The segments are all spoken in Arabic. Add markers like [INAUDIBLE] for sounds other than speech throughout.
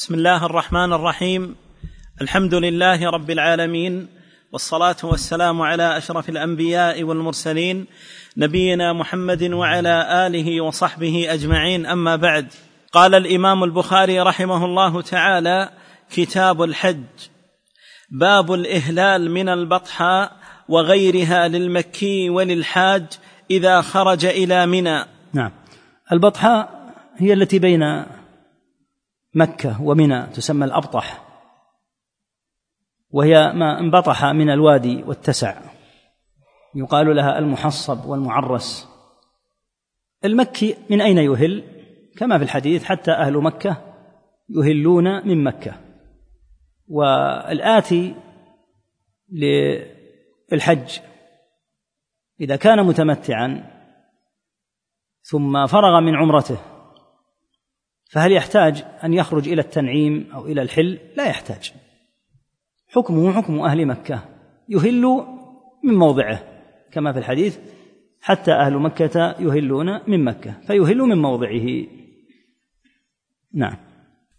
بسم الله الرحمن الرحيم. الحمد لله رب العالمين والصلاة والسلام على أشرف الأنبياء والمرسلين نبينا محمد وعلى آله وصحبه أجمعين. أما بعد قال الإمام البخاري رحمه الله تعالى كتاب الحج باب الإهلال من البطحاء وغيرها للمكي وللحاج إذا خرج إلى منى. نعم. البطحاء هي التي بين مكة ومنى تسمى الأبطح وهي ما انبطح من الوادي واتسع يقال لها المحصب والمعرس. المكي من أين يهل؟ كما في الحديث حتى أهل مكة يهلون من مكة. والآتي للحج إذا كان متمتعا ثم فرغ من عمرته فهل يحتاج أن يخرج إلى التنعيم أو إلى الحل؟ لا يحتاج. حكمه حكم أهل مكة. يهل من موضعه كما في الحديث حتى أهل مكة يهلون من مكة فيهل من موضعه. نعم.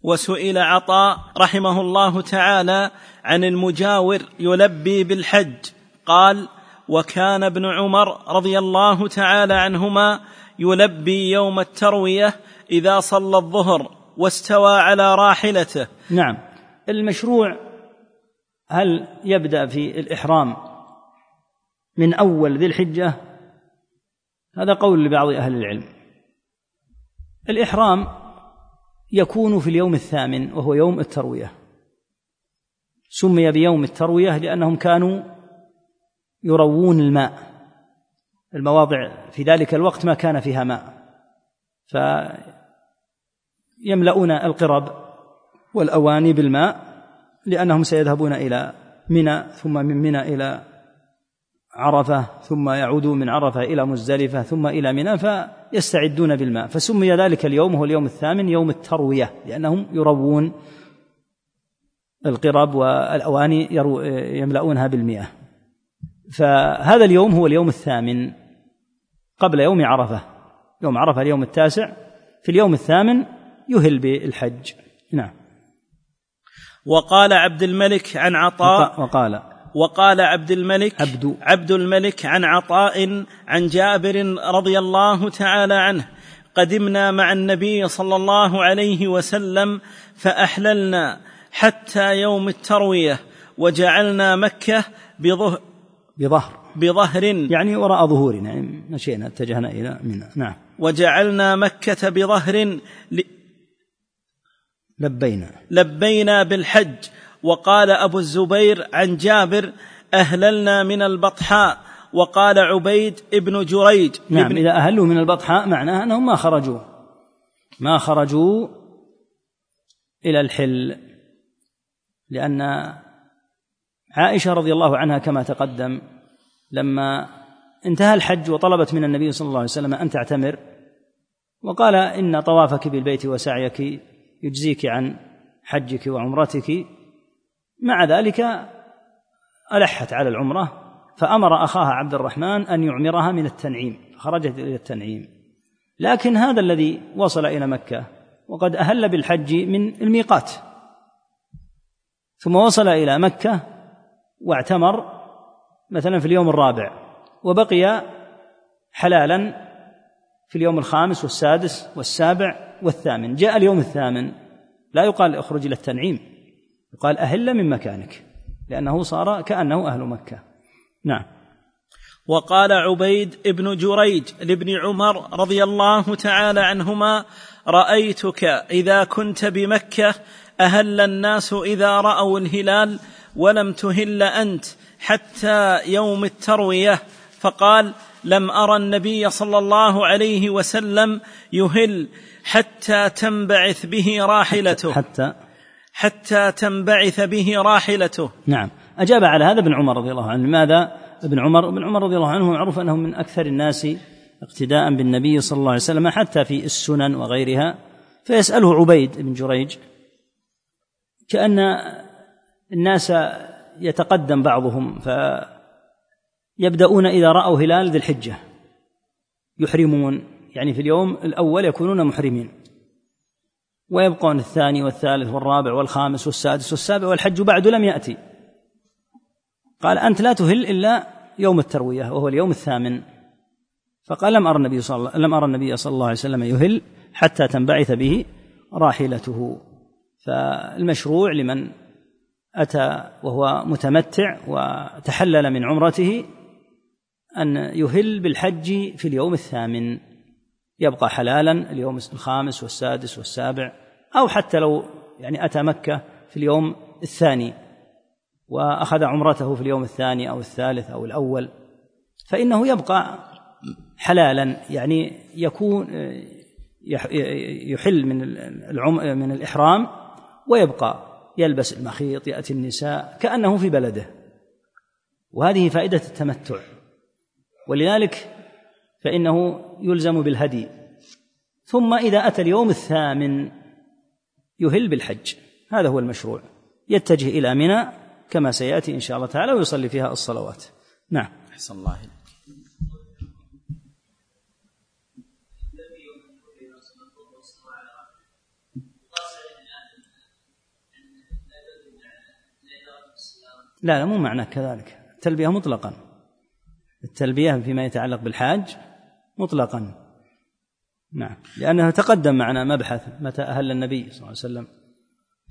وسئل عطاء رحمه الله تعالى عن المجاور يلبي بالحج. قال وكان ابن عمر رضي الله تعالى عنهما يلبي يوم التروية إذا صلى الظهر واستوى على راحلته. نعم. المشروع هل يبدأ في الإحرام من أول ذي الحجة؟ هذا قول لبعض أهل العلم. الإحرام يكون في اليوم الثامن وهو يوم التروية. سمي بيوم التروية لأنهم كانوا يروون الماء. المواضع في ذلك الوقت ما كان فيها ماء. فيملؤون القرب والأواني بالماء لأنهم سيذهبون إلى منى ثم من منى إلى عرفة ثم يعودون من عرفة إلى مزدلفة ثم إلى منى فيستعدون بالماء. فسمي ذلك اليوم هو اليوم الثامن يوم التروية لأنهم يروون القرب والأواني يملؤونها بالمياه. فهذا اليوم هو اليوم الثامن قبل يوم عرفة. يوم عرفة اليوم التاسع. في اليوم الثامن يهل بالحج. نعم. وقال عبد الملك عن عطاء. وقال. وقال عبد الملك عبد. عبد الملك عن عطاء عن جابر رضي الله تعالى عنه. قدمنا مع النبي صلى الله عليه وسلم فأحللنا حتى يوم التروية وجعلنا مكة بظهر بظهر. بظهر. يعني وراء ظهورنا. يعني مشينا اتجهنا إلى منى. نعم. وجعلنا مكة بظهر ل... لبينا. لبينا بالحج. وقال أبو الزبير عن جابر أهللنا من البطحاء. وقال عبيد ابن جريج. نعم ابن إذا أهلوا من البطحاء معناه أنهم ما خرجوا. ما خرجوا إلى الحل. لأن عائشة رضي الله عنها كما تقدم لما انتهى الحج وطلبت من النبي صلى الله عليه وسلم أن تعتمر وقال إن طوافك بالبيت وسعيك يجزيك عن حجك وعمرتك. مع ذلك ألحت على العمرة فأمر أخاها عبد الرحمن أن يعمرها من التنعيم خرجت إلى التنعيم. لكن هذا الذي وصل إلى مكة وقد أهل بالحج من الميقات. ثم وصل إلى مكة واعتمر مثلا في اليوم الرابع وبقي حلالا في اليوم الخامس والسادس والسابع والثامن. جاء اليوم الثامن. لا يقال اخرج إلى التنعيم. يقال أهل من مكانك. لأنه صار كأنه أهل مكة. نعم. وقال عبيد ابن جريج لابن عمر رضي الله تعالى عنهما رأيتك إذا كنت بمكة أهل الناس إذا رأوا الهلال ولم تهل أنت حتى يوم التروية. فقال لم أرى النبي صلى الله عليه وسلم يهل حتى تنبعث به راحلته. حتى حتى تنبعث به راحلته. نعم. أجاب على هذا ابن عمر رضي الله عنه. لماذا؟ ابن عمر ابن عمر رضي الله عنه معروف أنه من أكثر الناس اقتداء بالنبي صلى الله عليه وسلم حتى في السنن وغيرها. فيسأله عبيد بن جريج كأن الناس يتقدم بعضهم فيبدأون إذا رأوا هلال ذي الحجة يحرمون يعني في اليوم الأول يكونون محرمين. ويبقون الثاني والثالث والرابع والخامس والسادس والسابع والحج بعد لم يأتي. قال أنت لا تهل إلا يوم التروية وهو اليوم الثامن. فقال لم أرى النبي صلى الله لم أرى النبي صلى الله عليه وسلم يهل حتى تنبعث به راحلته. فالمشروع لمن أتى وهو متمتع وتحلل من عمرته أن يهل بالحج في اليوم الثامن. يبقى حلالا اليوم الخامس والسادس والسابع أو حتى لو يعني أتى مكة في اليوم الثاني وأخذ عمرته في اليوم الثاني أو الثالث أو الأول فإنه يبقى حلالا يعني يكون يحل من من الإحرام ويبقى يلبس المخيط يأتي النساء كأنه في بلده. وهذه فائدة التمتع. ولذلك فإنه يلزم بالهدي. ثم إذا أتى اليوم الثامن يهل بالحج. هذا هو المشروع. يتجه إلى منى كما سيأتي إن شاء الله تعالى ويصلي فيها الصلوات. نعم. أحسن الله لا لا مو معنى كذلك. التلبية مطلقا. التلبية فيما يتعلق بالحاج مطلقا. نعم. لأنه تقدم معنا مبحث متى أهل النبي صلى الله عليه وسلم.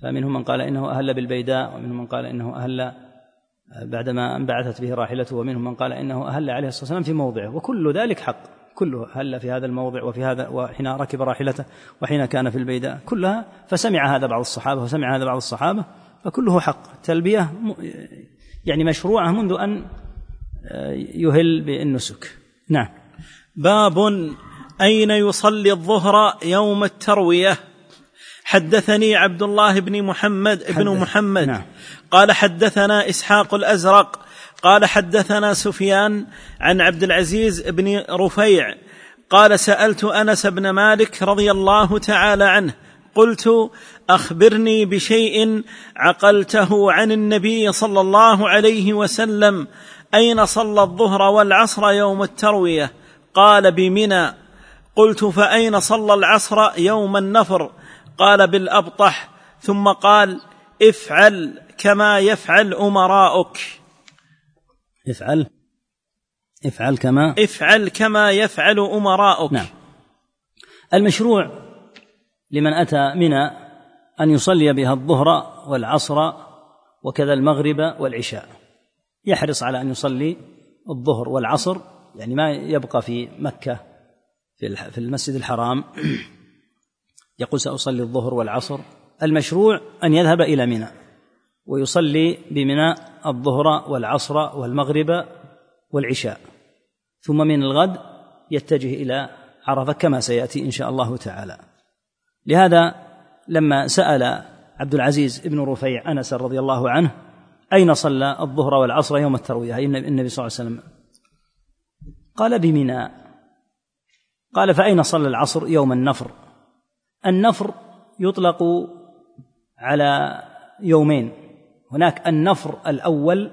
فمنهم من قال إنه أهل بالبيداء ومنهم من قال إنه أهل بعدما انبعثت به راحلته ومنهم من قال إنه أهل عليه الصلاة والسلام في موضعه. وكل ذلك حق. كله هل في هذا الموضع وفي هذا وحين ركب راحلته وحين كان في البيداء. كلها فسمع هذا بعض الصحابة وسمع هذا بعض الصحابة فكله حق. التلبية يعني مشروعة منذ أن آه، يهل بالنسك. نعم. باب أين يصلي الظهر يوم التروية؟ حدثني عبد الله بن محمد بن محمد. نعم. قال حدثنا إسحاق الأزرق. قال حدثنا سفيان عن عبد العزيز بن رفيع. قال سألت أنس بن مالك رضي الله تعالى عنه قلت أخبرني بشيء عقلته عن النبي صلى الله عليه وسلم. أين صلى الظهر والعصر يوم التروية؟ قال بمنى قلت فأين صلى العصر يوم النفر؟ قال بالأبطح ثم قال افعل كما يفعل أمراؤك. افعل افعل كما افعل كما يفعل أمراؤك. نعم. المشروع لمن أتى منى أن يصلي بها الظهر والعصر وكذا المغرب والعشاء. يحرص على أن يصلي الظهر والعصر يعني ما يبقى في مكة في المسجد الحرام. [CLEARS THROAT] يقول سأصلي الظهر والعصر. المشروع أن يذهب إلى منى ويصلي بمنى الظهر والعصر والمغرب والعشاء. ثم من الغد يتجه إلى عرفة كما سيأتي إن شاء الله تعالى. لهذا لما سأل عبد العزيز بن رفيع أنس رضي الله عنه أين صلى الظهر والعصر يوم التروية؟ النبي صلى الله عليه وسلم قال بمنى. قال فأين صلى العصر يوم النفر؟ النفر يطلق على يومين. هناك النفر الأول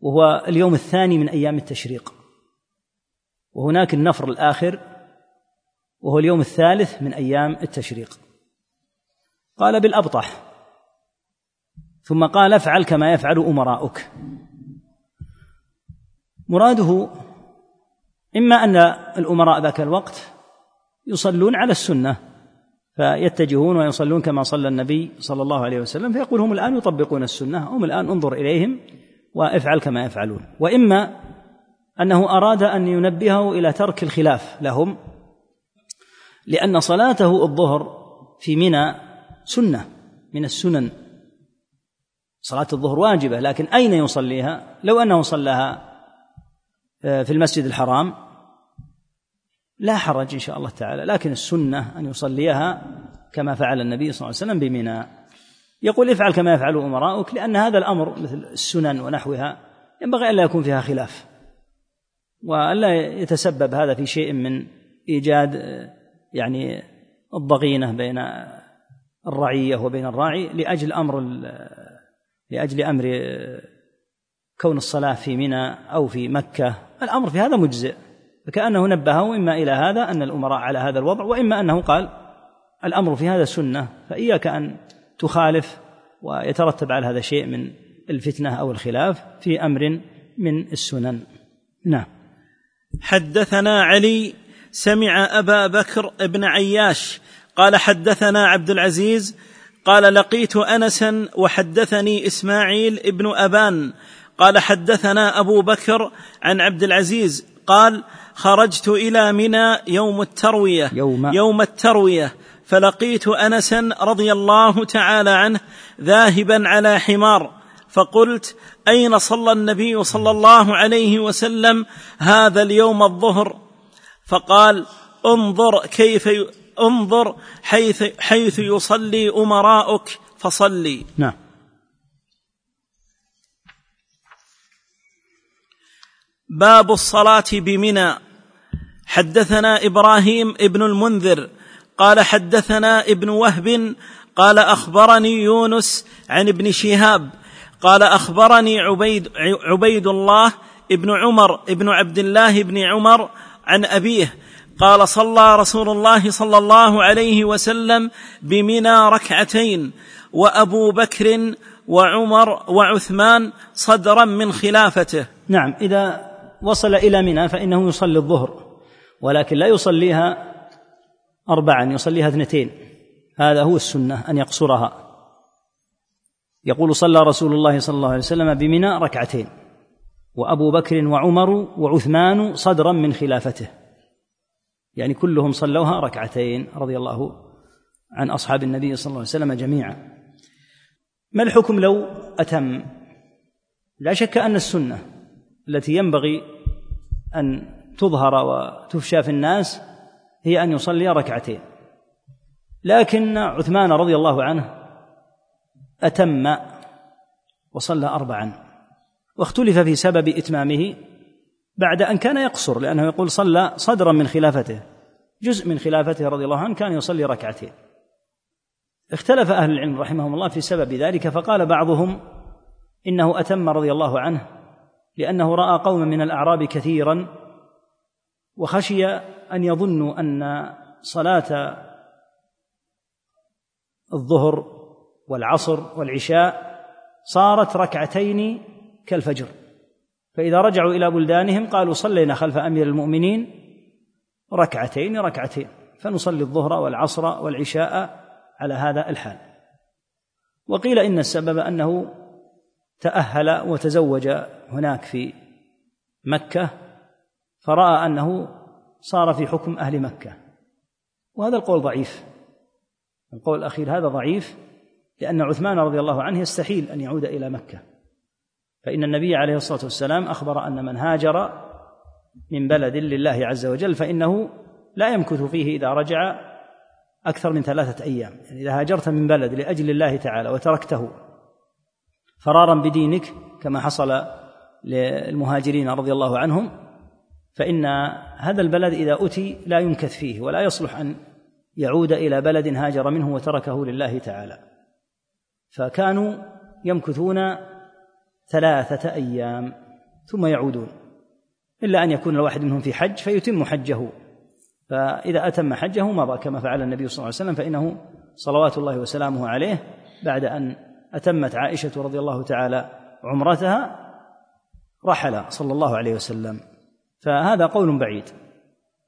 وهو اليوم الثاني من أيام التشريق. وهناك النفر الآخر وهو اليوم الثالث من أيام التشريق. قال بالأبطح. ثم قال افعل كما يفعل أمراؤك. مراده إما أن الأمراء ذاك الوقت يصلون على السنة فيتجهون ويصلون كما صلى النبي صلى الله عليه وسلم فيقول هم الآن يطبقون السنة هم الآن انظر إليهم وافعل كما يفعلون. وإما أنه أراد أن ينبهه إلى ترك الخلاف لهم لأن صلاته الظهر في منى سنة من السنن. صلاة الظهر واجبة لكن أين يصليها؟ لو أنه صلاها آه، في المسجد الحرام لا حرج إن شاء الله تعالى لكن السنة أن يصليها كما فعل النبي صلى الله عليه وسلم بمنى. يقول افعل كما يفعل أمراؤك لأن هذا الأمر مثل السنن ونحوها ينبغي ألا يكون فيها خلاف. وألا يتسبب هذا في شيء من إيجاد يعني الضغينة بين الرعية وبين الراعي لأجل أمر لأجل أمر كون الصلاة في منى أو في مكة. الأمر في هذا مجزئ. فكأنه نبهه إما إلى هذا أن الأمراء على هذا الوضع وإما أنه قال الأمر في هذا سنة فإياك أن تخالف ويترتب على هذا شيء من الفتنة أو الخلاف في أمر من السنن. نعم. حدثنا علي سمع أبا بكر بن عياش قال حدثنا عبد العزيز قال لقيت انسا وحدثني إسماعيل ابن أبان قال حدثنا أبو بكر عن عبد العزيز قال خرجت إلى منى يوم التروية. يوم, يوم التروية. فلقيت انسا رضي الله تعالى عنه ذاهبا على حمار. فقلت أين صلى النبي صلى الله عليه وسلم هذا اليوم الظهر؟ فقال انظر كيف انظر حيث حيث يصلي أمراؤك فصلي. نعم. باب الصلاة بمنى. حدثنا إبراهيم ابن المنذر قال حدثنا ابن وهب قال أخبرني يونس عن ابن شهاب قال أخبرني عبيد عبيد الله ابن عمر ابن عبد الله بن عمر عن أبيه قال صلى رسول الله صلى الله عليه وسلم بمنى ركعتين وأبو بكر وعمر وعثمان صدرا من خلافته. نعم إذا وصل إلى منى فإنه يصلي الظهر. ولكن لا يصليها اربعا يصليها اثنتين. هذا هو السنة أن يقصرها. يقول صلى رسول الله صلى الله عليه وسلم بمنى ركعتين وأبو بكر وعمر وعثمان صدرا من خلافته. يعني كلهم صلوها ركعتين رضي الله عن أصحاب النبي صلى الله عليه وسلم جميعا. ما الحكم لو أتم؟ لا شك أن السنة التي ينبغي أن تظهر وتفشى في الناس هي أن يصلي ركعتين. لكن عثمان رضي الله عنه أتم وصلى اربعا واختلف في سبب إتمامه بعد أن كان يقصر لأنه يقول صلى صدرا من خلافته جزء من خلافته رضي الله عنه كان يصلي ركعتين. اختلف أهل العلم رحمهم الله في سبب ذلك فقال بعضهم إنه أتم رضي الله عنه لأنه رأى قوما من الأعراب كثيرا وخشي أن يظنوا أن صلاة الظهر والعصر والعشاء صارت ركعتين كالفجر. فإذا رجعوا إلى بلدانهم قالوا صلينا خلف أمير المؤمنين ركعتين ركعتين فنصلي الظهر والعصر والعشاء على هذا الحال. وقيل إن السبب أنه تأهل وتزوج هناك في مكة فرأى أنه صار في حكم أهل مكة. وهذا القول ضعيف. القول الأخير هذا ضعيف لأن عثمان رضي الله عنه يستحيل أن يعود إلى مكة. فإن النبي عليه الصلاة والسلام أخبر أن من هاجر من بلد لله عز وجل فإنه لا يمكث فيه إذا رجع أكثر من ثلاثة أيام. يعني إذا هاجرت من بلد لأجل الله تعالى وتركته فرارا بدينك كما حصل للمهاجرين رضي الله عنهم فإن هذا البلد إذا أتي لا يمكث فيه ولا يصلح أن يعود إلى بلد هاجر منه وتركه لله تعالى. فكانوا يمكثون ثلاثة أيام ثم يعودون إلا أن يكون الواحد منهم في حج فيتم حجه. فإذا أتم حجه مضى كما فعل النبي صلى الله عليه وسلم فإنه صلوات الله وسلامه عليه بعد أن أتمت عائشة رضي الله تعالى عمرتها رحل صلى الله عليه وسلم. فهذا قول بعيد.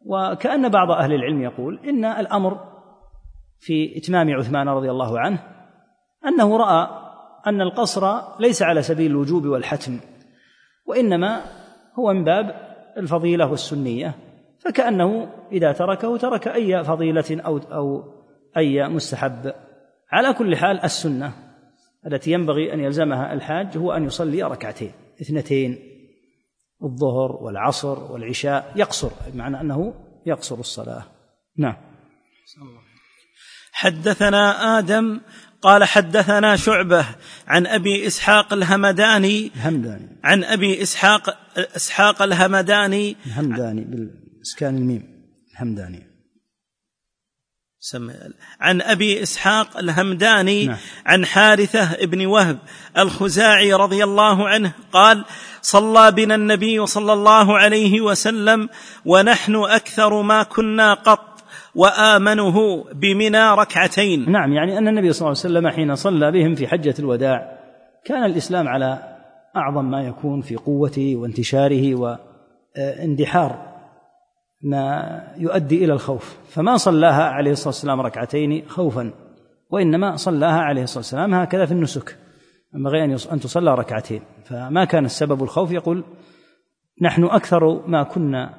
وكأن بعض أهل العلم يقول إن الأمر في إتمام عثمان رضي الله عنه أنه رأى أن القصر ليس على سبيل الوجوب والحتم وإنما هو من باب الفضيلة والسنية فكأنه إذا تركه ترك أي فضيلة أو أو أي مستحب. على كل حال السنة التي ينبغي أن يلزمها الحاج هو أن يصلي ركعتين اثنتين. الظهر والعصر والعشاء يقصر بمعنى أنه يقصر الصلاة. نعم. حدثنا آدم قال حدثنا شعبة عن أبي إسحاق الهمداني الهمداني. عن أبي إسحاق إسحاق الهمداني الهمداني بالإسكان الميم الهمداني. عن أبي إسحاق الهمداني نعم. عن حارثة بن وهب الخزاعي رضي الله عنه قال صلى بنا النبي صلى الله عليه وسلم ونحن أكثر ما كنا قط وآمنه بمنى ركعتين نعم يعني أن النبي صلى الله عليه وسلم حين صلى بهم في حجة الوداع كان الإسلام على أعظم ما يكون في قوته وانتشاره وإندحار ما يؤدي إلى الخوف. فما صلاها عليه الصلاة والسلام ركعتين خوفا وإنما صلاها عليه الصلاة والسلام هكذا في النسك. ينبغي أن تصلى ركعتين. فما كان السبب الخوف؟ يقول نحن أكثر ما كنا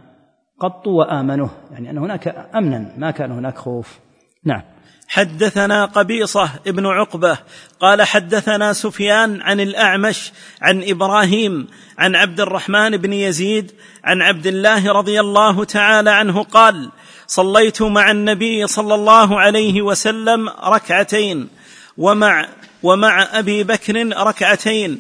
قط وآمنه. يعني أن هناك امنا ما كان هناك خوف. نعم. حدثنا قبيصة ابن عقبة قال حدثنا سفيان عن الأعمش عن إبراهيم عن عبد الرحمن بن يزيد عن عبد الله رضي الله تعالى عنه قال صليت مع النبي صلى الله عليه وسلم ركعتين ومع ومع أبي بكر ركعتين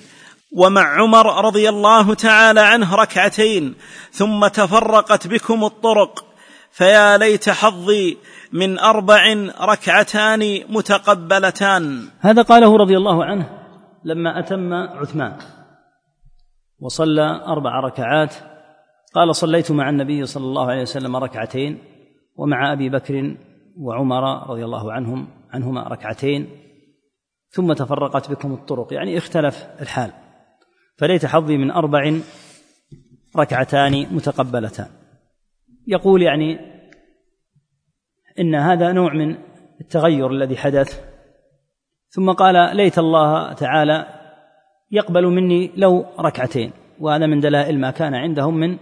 ومع عمر رضي الله تعالى عنه ركعتين ثم تفرقت بكم الطرق فيا ليت حظي من أربع ركعتان متقبلتان. هذا قاله رضي الله عنه لما أتم عثمان. وصلى أربع ركعات. قال صليت مع النبي صلى الله عليه وسلم ركعتين ومع أبي بكر وعمر رضي الله عنهم عنهما ركعتين. ثم تفرقت بكم الطرق. يعني اختلف الحال. فليت حظي من أربع ركعتان متقبلتان. يقول يعني إن هذا نوع من التغير الذي حدث. ثم قال ليت الله تعالى يقبل مني لو ركعتين وهذا من دلائل ما كان عندهم من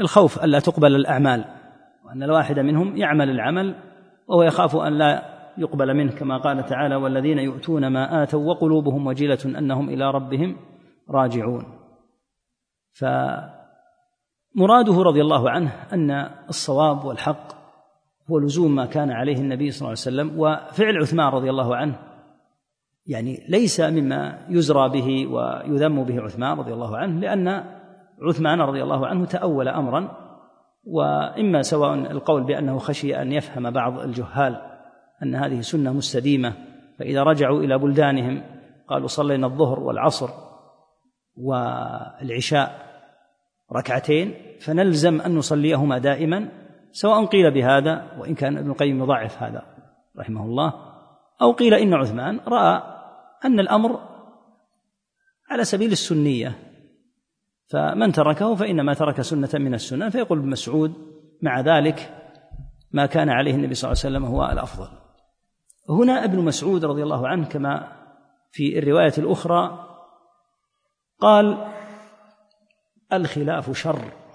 الخوف الا تقبل الأعمال وأن الواحد منهم يعمل العمل وهو يخاف أن لا يقبل منه كما قال تعالى والذين يؤتون ما آتوا وقلوبهم وجله أنهم إلى ربهم راجعون. فمراده رضي الله عنه أن الصواب والحق هو لزوم ما كان عليه النبي صلى الله عليه وسلم وفعل عثمان رضي الله عنه. يعني ليس مما يزرى به ويذم به عثمان رضي الله عنه لأن عثمان رضي الله عنه تأول أمرا وإما سواء القول بأنه خشي أن يفهم بعض الجهال أن هذه سنة مستديمة فإذا رجعوا إلى بلدانهم قالوا صلينا الظهر والعصر والعشاء ركعتين فنلزم أن نصليهما دائما سواء قيل بهذا وإن كان ابن القيم يضعف هذا رحمه الله أو قيل إن عثمان رأى أن الأمر على سبيل السنية فمن تركه فإنما ترك سنة من السنن فيقول ابن مسعود مع ذلك ما كان عليه النبي صلى الله عليه وسلم هو الأفضل. هنا ابن مسعود رضي الله عنه كما في الرواية الأخرى قال الخلاف شر.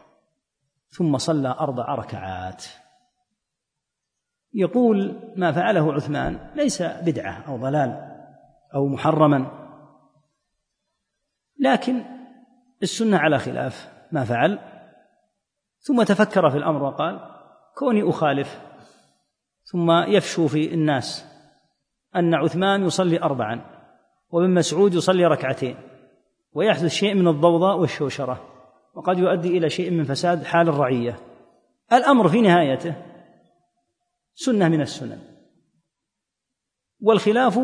ثم صلى أربع ركعات. يقول ما فعله عثمان ليس بدعة أو ضلال أو محرما. لكن السنة على خلاف ما فعل. ثم تفكر في الأمر وقال كوني أخالف. ثم يفشو في الناس أن عثمان يصلي أربعا وابن مسعود يصلي ركعتين ويحدث شيء من الضوضاء والشوشرة. وقد يؤدي إلى شيء من فساد حال الرعية. الأمر في نهايته سنة من السنن. والخلاف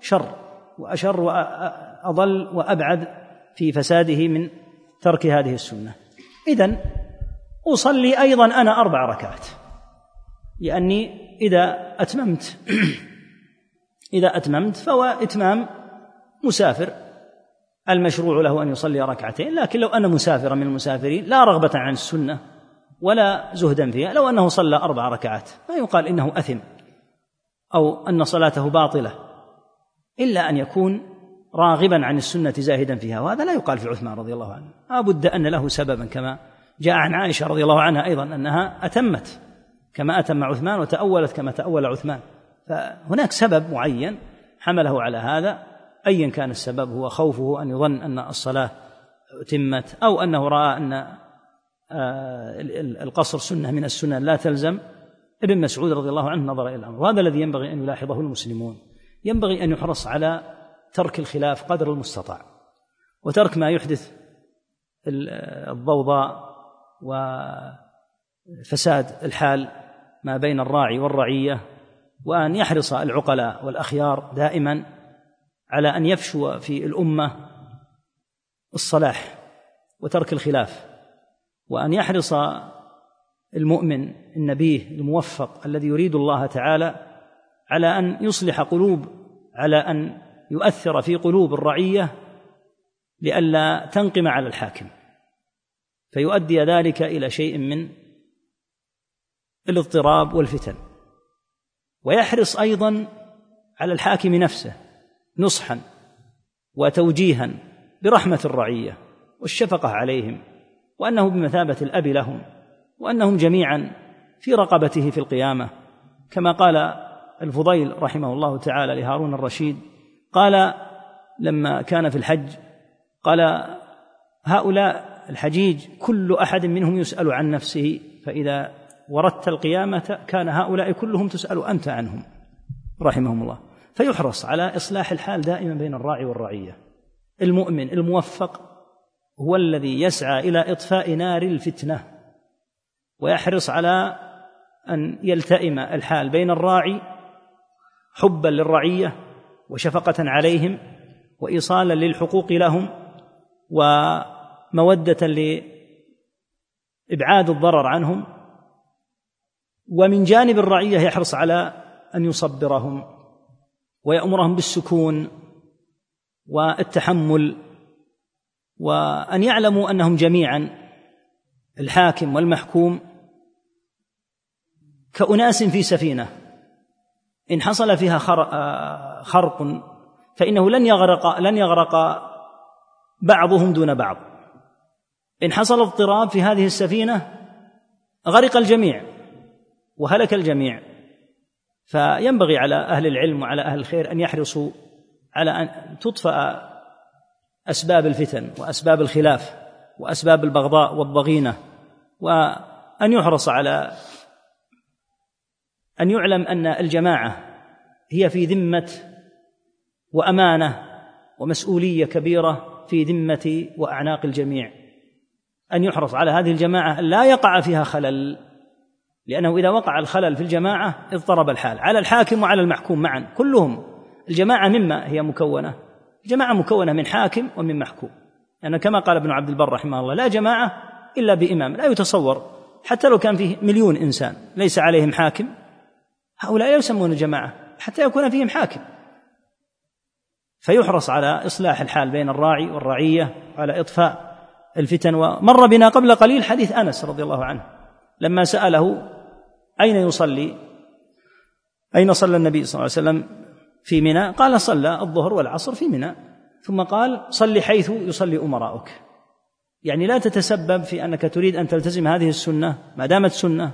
شر وأشر وأضل وأبعد في فساده من ترك هذه السنة. إذن أصلي أيضا أنا أربع ركعات لأني إذا أتممت [CLEARS THROAT] إذا أتممت فهو إتمام مسافر. المشروع له أن يصلي ركعتين لكن لو أنا مسافرا من المسافرين لا رغبة عن السنة ولا زهدا فيها لو أنه صلى أربع ركعات ما يقال إنه أثم أو أن صلاته باطلة إلا أن يكون راغبا عن السنة زاهدا فيها وهذا لا يقال في عثمان رضي الله عنه. لا بد أن له سببا كما جاء عن عائشة رضي الله عنها أيضا أنها أتمت كما أتم عثمان وتأولت كما تأول عثمان. فهناك سبب معين حمله على هذا أيا كان السبب هو خوفه أن يظن أن الصلاة تمت أو أنه رأى أن آه، القصر سنة من السنن لا تلزم. ابن مسعود رضي الله عنه نظر إلى الأمر. وهذا الذي ينبغي أن يلاحظه المسلمون. ينبغي أن يحرص على ترك الخلاف قدر المستطاع. وترك ما يحدث الضوضاء وفساد الحال ما بين الراعي والرعية وأن يحرص العقلاء والأخيار دائما على أن يفشو في الأمة الصلاح وترك الخلاف وأن يحرص المؤمن النبيه الموفق الذي يريد الله تعالى على أن يصلح قلوب على أن يؤثر في قلوب الرعية لئلا تنقم على الحاكم. فيؤدي ذلك إلى شيء من الاضطراب والفتن. ويحرص أيضا على الحاكم نفسه. نصحا وتوجيها برحمة الرعية والشفقة عليهم وأنه بمثابة الأب لهم وأنهم جميعا في رقبته في القيامة. كما قال الفضيل رحمه الله تعالى لهارون الرشيد قال لما كان في الحج قال هؤلاء الحجيج كل أحد منهم يسأل عن نفسه فإذا وردت القيامة كان هؤلاء كلهم تسأل أنت عنهم رحمهم الله. فيحرص على إصلاح الحال دائما بين الراعي والرعية. المؤمن الموفق هو الذي يسعى إلى إطفاء نار الفتنة ويحرص على أن يلتئم الحال بين الراعي حبا للرعية وشفقة عليهم وايصالا للحقوق لهم ومودة لإبعاد الضرر عنهم. ومن جانب الرعية يحرص على أن يصبرهم. ويأمرهم بالسكون والتحمل وأن يعلموا أنهم جميعا الحاكم والمحكوم كأناس في سفينة. إن حصل فيها خرق فإنه لن يغرق لن يغرق بعضهم دون بعض. إن حصل اضطراب في هذه السفينة غرق الجميع وهلك الجميع. فينبغي على أهل العلم وعلى أهل الخير أن يحرصوا على أن تطفأ أسباب الفتن وأسباب الخلاف وأسباب البغضاء والضغينة وأن يحرص على أن يعلم أن الجماعة هي في ذمة وأمانة ومسؤولية كبيرة في ذمة وأعناق الجميع. أن يحرص على هذه الجماعة لا يقع فيها خلل لأنه إذا وقع الخلل في الجماعة اضطرب الحال. على الحاكم وعلى المحكوم معا كلهم. الجماعة مما هي مكونة. الجماعة مكونة من حاكم ومن محكوم. لأن يعني كما قال ابن عبد البر رحمه الله لا جماعة إلا بإمام لا يتصور. حتى لو كان فيه مليون إنسان ليس عليهم حاكم. هؤلاء لا يسمون جماعة حتى يكون فيهم حاكم. فيحرص على إصلاح الحال بين الراعي والرعية وعلى إطفاء الفتن. ومر بنا قبل قليل حديث أنس رضي الله عنه لما سأله أين يصلي؟ أين صلى النبي صلى الله عليه وسلم في منى؟ قال صلى الظهر والعصر في منى. ثم قال صل حيث يصلي أمراؤك. يعني لا تتسبب في أنك تريد أن تلتزم هذه السنة ما دامت سنة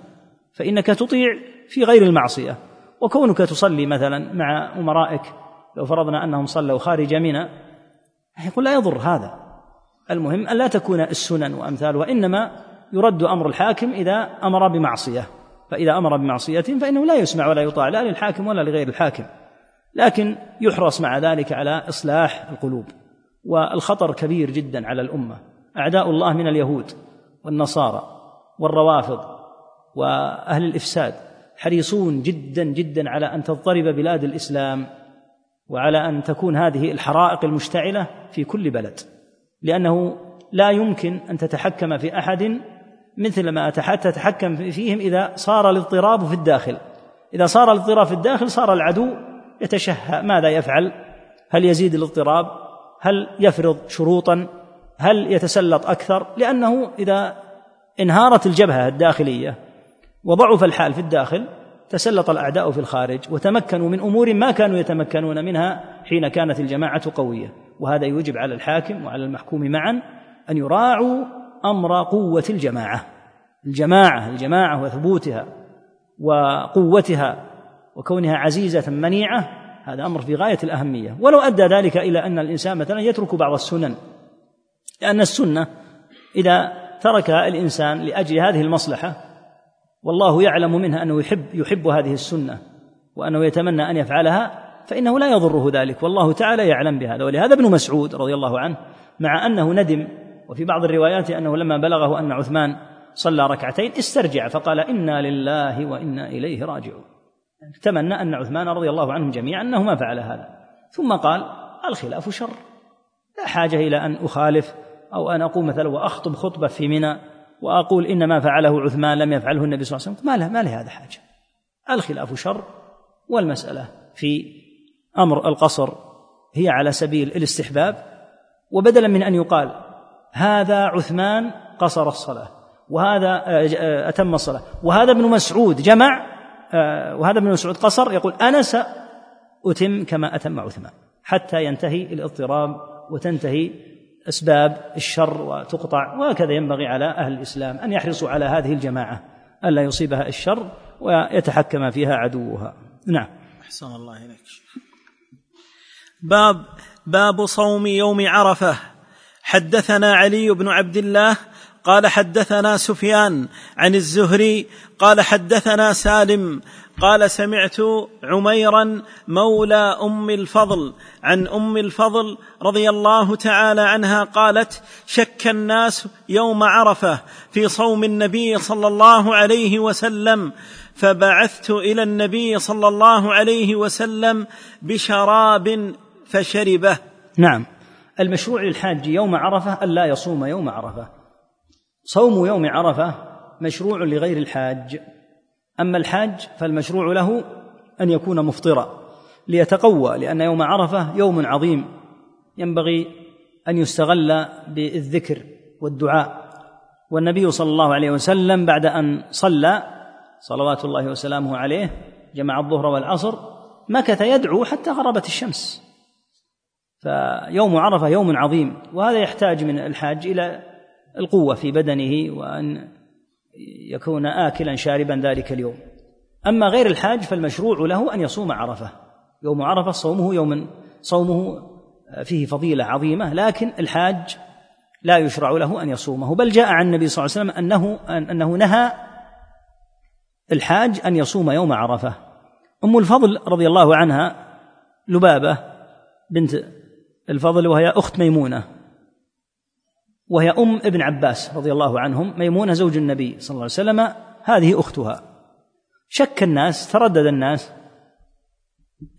فإنك تطيع في غير المعصية. وكونك تصلي مثلا مع أمرائك لو فرضنا أنهم صلوا خارج منى يقول لا يضر هذا. المهم أن لا تكون السنن وأمثال وإنما يرد أمر الحاكم إذا أمر بمعصية. فإذا أمر بمعصية فإنه لا يسمع ولا يطاع لا للحاكم ولا لغير الحاكم. لكن يحرص مع ذلك على إصلاح القلوب والخطر كبير جدا على الأمة. أعداء الله من اليهود والنصارى والروافض وأهل الإفساد حريصون جدا جدا على أن تضطرب بلاد الإسلام وعلى أن تكون هذه الحرائق المشتعلة في كل بلد لأنه لا يمكن أن تتحكم في أحد مثل ما تتحكم فيهم إذا صار الاضطراب في الداخل. إذا صار الاضطراب في الداخل صار العدو يتشهى. ماذا يفعل؟ هل يزيد الاضطراب؟ هل يفرض شروطا؟ هل يتسلط أكثر؟ لأنه إذا انهارت الجبهة الداخلية وضعف الحال في الداخل تسلط الأعداء في الخارج وتمكنوا من أمور ما كانوا يتمكنون منها حين كانت الجماعة قوية. وهذا يوجب على الحاكم وعلى المحكوم معا أن يراعوا أمر قوة الجماعة. الجماعة الجماعة وثبوتها وقوتها وكونها عزيزة منيعة هذا أمر في غاية الأهمية. ولو أدى ذلك إلى أن الإنسان مثلا يترك بعض السنن لأن السنة إذا تركها الإنسان لأجل هذه المصلحة والله يعلم منها أنه يحب يحب هذه السنة وأنه يتمنى أن يفعلها فإنه لا يضره ذلك. والله تعالى يعلم بهذا. ولهذا ابن مسعود رضي الله عنه مع أنه ندم وفي بعض الروايات أنه لما بلغه أن عثمان صلى ركعتين استرجع فقال إنا لله وإنا إليه راجعون. تمنى أن عثمان رضي الله عنهم جميعا أنه ما فعل هذا. ثم قال الخلاف شر. لا حاجة إلى أن أخالف أو أن اقوم مثلا وأخطب خطبة في منى وأقول إن ما فعله عثمان لم يفعله النبي صلى الله عليه وسلم. ما له ما هذا حاجة. الخلاف شر. والمسألة في أمر القصر هي على سبيل الاستحباب. وبدلا من أن يقال هذا عثمان قصر الصلاة وهذا آه، أتم الصلاة. وهذا ابن مسعود جمع آه، وهذا ابن مسعود قصر يقول أنا سأتم كما أتم عثمان حتى ينتهي الاضطراب وتنتهي أسباب الشر وتقطع وهكذا ينبغي على أهل الإسلام أن يحرصوا على هذه الجماعة ألا يصيبها الشر ويتحكم فيها عدوها. نعم. أحسن الله إليك. باب باب صوم يوم عرفة. حدثنا علي بن عبد الله قال حدثنا سفيان عن الزهري قال حدثنا سالم قال سمعت عميرا مولى أم الفضل عن أم الفضل رضي الله تعالى عنها قالت شك الناس يوم عرفة في صوم النبي صلى الله عليه وسلم فبعثت إلى النبي صلى الله عليه وسلم بشراب فشربه. نعم. المشروع للحاج يوم عرفة الا يصوم يوم عرفة. صوم يوم عرفة مشروع لغير الحاج. أما الحاج فالمشروع له أن يكون مفطرا ليتقوى لأن يوم عرفة يوم عظيم. ينبغي أن يستغل بالذكر والدعاء. والنبي صلى الله عليه وسلم بعد أن صلى صلوات الله وسلامه عليه جمع الظهر والعصر مكث يدعو حتى غربت الشمس. فيوم عرفة يوم عظيم وهذا يحتاج من الحاج إلى القوة في بدنه وأن يكون آكلا شاربا ذلك اليوم. أما غير الحاج فالمشروع له أن يصوم عرفة. يوم عرفة صومه يوم صومه فيه فضيلة عظيمة لكن الحاج لا يشرع له أن يصومه. بل جاء عن النبي صلى الله عليه وسلم أنه أنه نهى الحاج أن يصوم يوم عرفة. أم الفضل رضي الله عنها لبابة بنت الفضل وهي أخت ميمونة وهي أم ابن عباس رضي الله عنهم ميمونة زوج النبي صلى الله عليه وسلم هذه أختها. شك الناس تردد الناس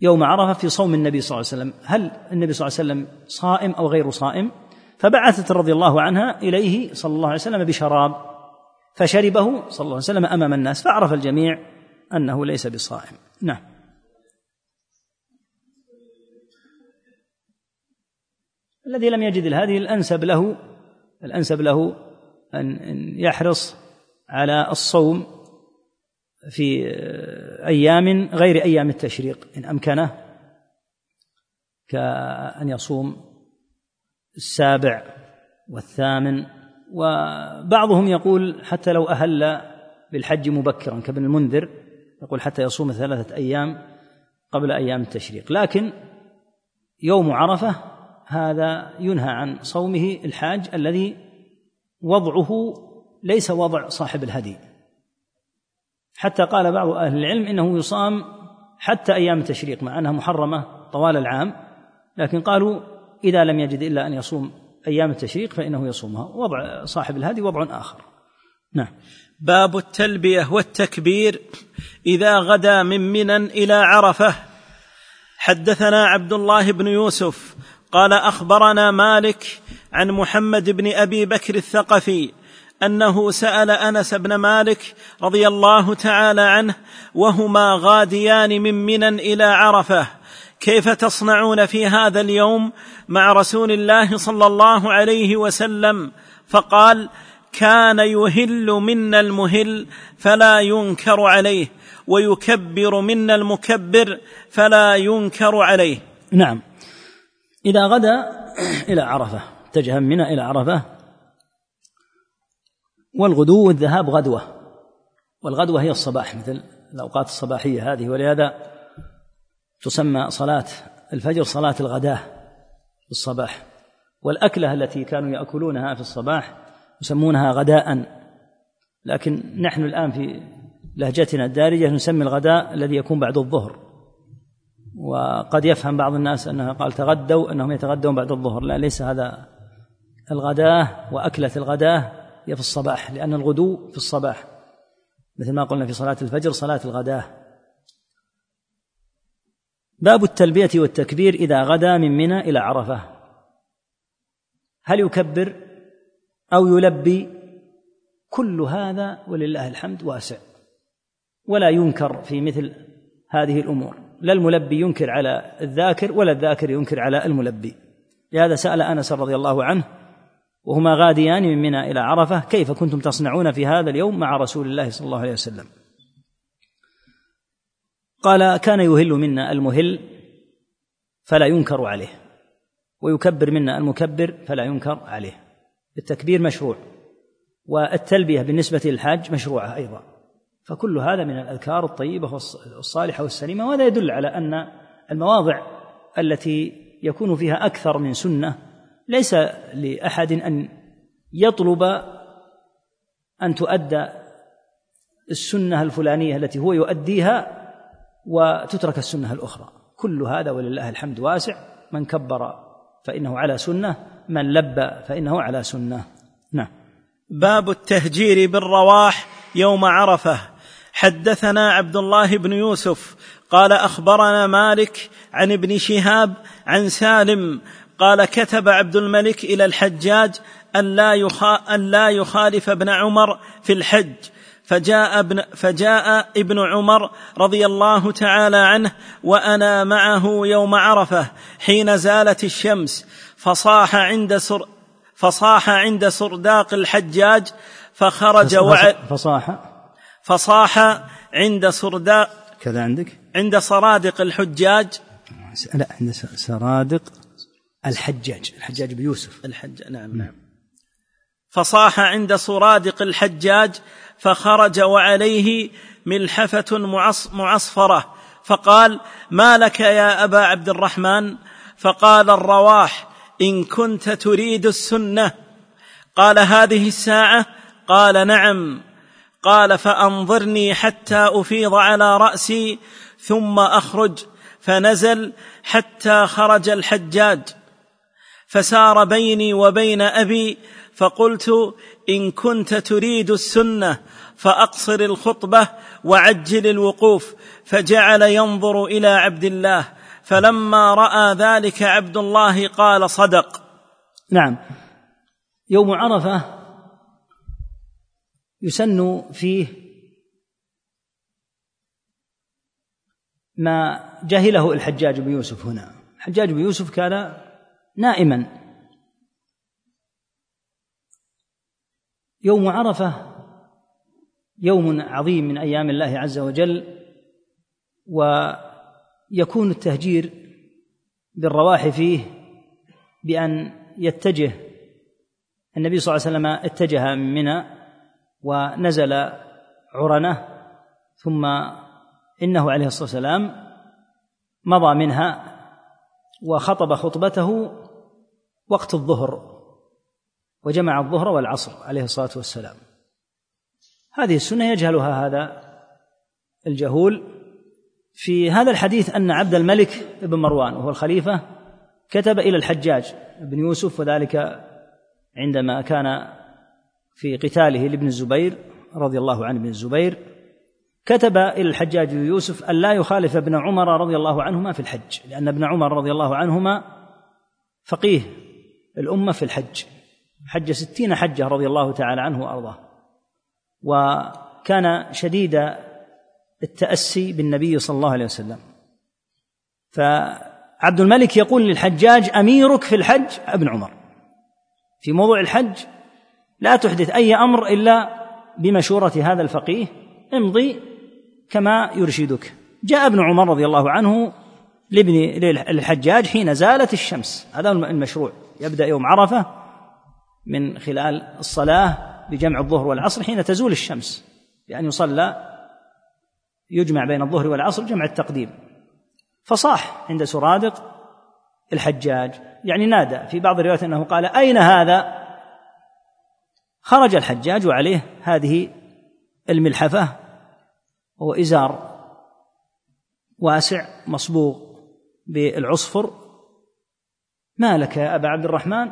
يوم عرفة في صوم النبي صلى الله عليه وسلم. هل النبي صلى الله عليه وسلم صائم أو غير صائم؟ فبعثت رضي الله عنها إليه صلى الله عليه وسلم بشراب فشربه صلى الله عليه وسلم أمام الناس فعرف الجميع أنه ليس بصائم. نعم. الذي لم يجد الهدي الأنسب له الأنسب له أن يحرص على الصوم في أيام غير أيام التشريق. إن أمكنه كأن يصوم السابع والثامن. وبعضهم يقول حتى لو أهل بالحج مبكرا كابن المنذر يقول حتى يصوم ثلاثة أيام قبل أيام التشريق. لكن يوم عرفة هذا ينهى عن صومه الحاج الذي وضعه ليس وضع صاحب الهدي. حتى قال بعض أهل العلم إنه يصام حتى أيام التشريق مع أنها محرمة طوال العام لكن قالوا إذا لم يجد إلا أن يصوم أيام التشريق فإنه يصومها. وضع صاحب الهدي وضع آخر. نعم. باب التلبية والتكبير إذا غدا من منى إلى عرفة. حدثنا عبد الله بن يوسف قال أخبرنا مالك عن محمد بن أبي بكر الثقفي أنه سأل أنس بن مالك رضي الله تعالى عنه وهما غاديان من منى إلى عرفة كيف تصنعون في هذا اليوم مع رسول الله صلى الله عليه وسلم؟ فقال كان يهل منا المهل فلا ينكر عليه ويكبر منا المكبر فلا ينكر عليه. نعم. إذا غدا إلى عرفة اتجه منى إلى عرفة. والغدو والذهاب غدوة. والغدوة هي الصباح مثل الأوقات الصباحية هذه. ولهذا تسمى صلاة الفجر صلاة الغداة في الصباح. والأكلة التي كانوا يأكلونها في الصباح يسمونها غداء. لكن نحن الآن في لهجتنا الدارجة نسمي الغداء الذي يكون بعد الظهر. وقد يفهم بعض الناس أنها قال تغدوا أنهم يتغدون بعد الظهر. لا ليس هذا الغداة وأكلة الغداة هي في الصباح لأن الغدو في الصباح. مثل ما قلنا في صلاة الفجر صلاة الغداة. باب التلبية والتكبير إذا غدا من منى إلى عرفة. هل يكبر أو يلبي؟ كل هذا ولله الحمد واسع. ولا ينكر في مثل هذه الأمور. لا الملبي ينكر على الذاكر ولا الذاكر ينكر على الملبي. لهذا سأل أنس رضي الله عنه وهما غاديان من منى إلى عرفة كيف كنتم تصنعون في هذا اليوم مع رسول الله صلى الله عليه وسلم؟ قال كان يهل منا المهل فلا ينكر عليه ويكبر منا المكبر فلا ينكر عليه. التكبير مشروع والتلبية بالنسبة للحاج مشروعة أيضا. فكل هذا من الأذكار الطيبة والصالحه والسليمة وهذا يدل على أن المواضع التي يكون فيها أكثر من سنة ليس لأحد أن يطلب أن تؤدى السنة الفلانية التي هو يؤديها وتترك السنة الأخرى. كل هذا ولله الحمد واسع. من كبر فإنه على سنة من لبى فإنه على سنة. نعم. باب التهجير بالرواح يوم عرفة. حدثنا عبد الله بن يوسف قال أخبرنا مالك عن ابن شهاب عن سالم قال كتب عبد الملك إلى الحجاج أن لا, يخا أن لا يخالف ابن عمر في الحج. فجاء ابن, فجاء ابن عمر رضي الله تعالى عنه وأنا معه يوم عرفة حين زالت الشمس. فصاح عند سر فصاح عند سرداق الحجاج فخرج وع فصاح فصاح عند سرداق كذا عندك؟ عند سرادق الحجاج. لا عند سرادق الحجاج الحجاج بيوسف الحج نعم. نعم. فصاح عند سرادق الحجاج فخرج وعليه ملحفة معصفرة. فقال ما لك يا أبا عبد الرحمن؟ فقال الرواح إن كنت تريد السنة. قال هذه الساعة؟ قال نعم. قال فأنظرني حتى أفيض على رأسي ثم أخرج فنزل حتى خرج الحجاج فسار بيني وبين أبي فقلت إن كنت تريد السنة فأقصر الخطبة وعجل الوقوف فجعل ينظر إلى عبد الله فلما رأى ذلك عبد الله قال صدق. نعم. يوم عرفة يسن فيه ما جهله الحجاج بن يوسف هنا. الحجاج بن يوسف كان نائما. يوم عرفة يوم عظيم من أيام الله عز وجل ويكون التهجير بالرواح فيه بأن يتجه النبي صلى الله عليه وسلم اتجه من منى ونزل عرنه ثم إنه عليه الصلاة والسلام مضى منها وخطب خطبته وقت الظهر وجمع الظهر والعصر عليه الصلاة والسلام. هذه السنة يجهلها هذا الجهول في هذا الحديث أن عبد الملك بن مروان وهو الخليفة كتب إلى الحجاج بن يوسف وذلك عندما كان في قتاله لابن الزبير رضي الله عنه بن الزبير كتب إلى الحجاج يوسف أن لا يخالف ابن عمر رضي الله عنهما في الحج لأن ابن عمر رضي الله عنهما فقيه الأمة في الحج حج ستين حجة رضي الله تعالى عنه وأرضاه. وكان شديد التأسي بالنبي صلى الله عليه وسلم. فعبد الملك يقول للحجاج أميرك في الحج ابن عمر. في موضوع الحج لا تحدث أي أمر إلا بمشورة هذا الفقيه. امضي كما يرشدك. جاء ابن عمر رضي الله عنه لابن الحجاج حين زالت الشمس. هذا المشروع. يبدأ يوم عرفة من خلال الصلاة بجمع الظهر والعصر حين تزول الشمس. بأن يصلى يجمع بين الظهر والعصر جمع التقديم. فصاح عند سرادق الحجاج. يعني نادى. في بعض الروايات أنه قال أين هذا؟ خرج الحجاج وعليه هذه الملحفة وهو إزار واسع مصبوغ بالعصفر. ما لك يا أبا عبد الرحمن؟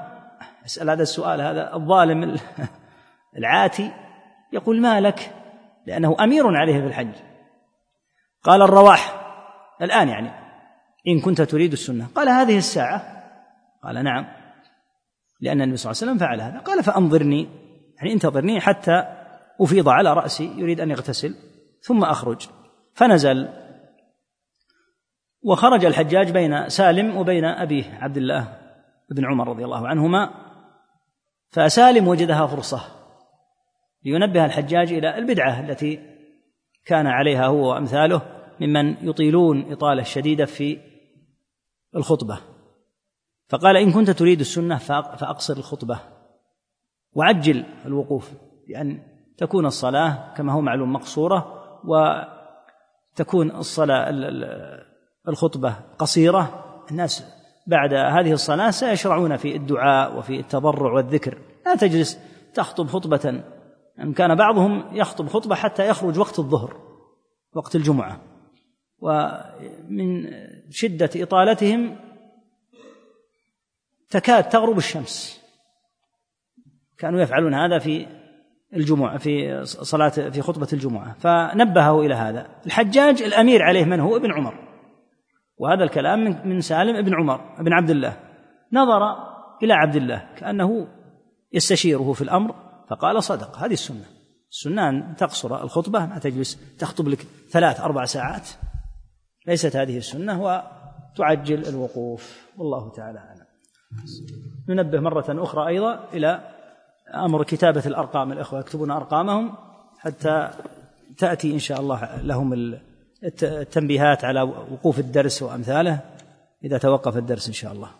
أسأل هذا السؤال هذا الظالم [LAUGHS] العاتي يقول ما لك؟ لأنه أمير عليه في الحج. قال الرواح الآن يعني إن كنت تريد السنة. قال هذه الساعة؟ قال نعم لأن النبي صلى الله عليه وسلم فعل هذا. قال فأنظرني. يعني انتظرني حتى أفيض على رأسي يريد أن يغتسل ثم أخرج. فنزل. وخرج الحجاج بين سالم وبين أبيه عبد الله بن عمر رضي الله عنهما فسالم وجدها فرصة لينبه الحجاج إلى البدعة التي كان عليها هو وأمثاله ممن يطيلون إطالة شديدة في الخطبة. فقال إن كنت تريد السنة فأقصر الخطبة. وعجل الوقوف بأن تكون الصلاة كما هو معلوم مقصورة وتكون الصلاة الخطبة قصيرة. الناس بعد هذه الصلاة سيشرعون في الدعاء وفي التضرع والذكر. لا تجلس تخطب خطبة. أن كان بعضهم يخطب خطبة حتى يخرج وقت الظهر وقت الجمعة. ومن شدة إطالتهم تكاد تغرب الشمس. كانوا يفعلون هذا في الجمعة في صلاة في خطبة الجمعة. فنبهه إلى هذا. الحجاج الأمير عليه من هو؟ ابن عمر. وهذا الكلام من من سالم ابن عمر ابن عبد الله. نظر إلى عبد الله كأنه يستشيره في الأمر فقال صدق. هذه السنة. السنة أن تقصر الخطبة ما تجلس تخطب لك ثلاث أربع ساعات. ليست هذه السنة وتعجل الوقوف. والله تعالى أعلم. ننبه مرة أخرى أيضا إلى أمر كتابة الأرقام الإخوة يكتبون أرقامهم حتى تأتي إن شاء الله لهم التنبيهات على وقوف الدرس وأمثاله إذا توقف الدرس إن شاء الله.